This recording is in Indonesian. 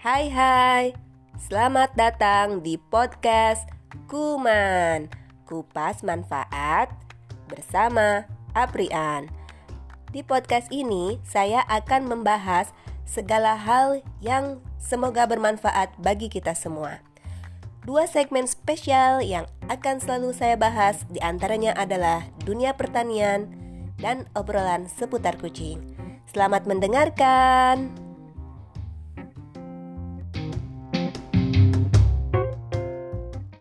Hai hai, selamat datang di podcast Kuman. Kupas Manfaat bersama Aprian. Di podcast ini saya akan membahas segala hal yang semoga bermanfaat bagi kita semua. Dua segmen spesial yang akan selalu saya bahas di antaranya adalah dunia pertanian dan obrolan seputar kucing. Selamat mendengarkan.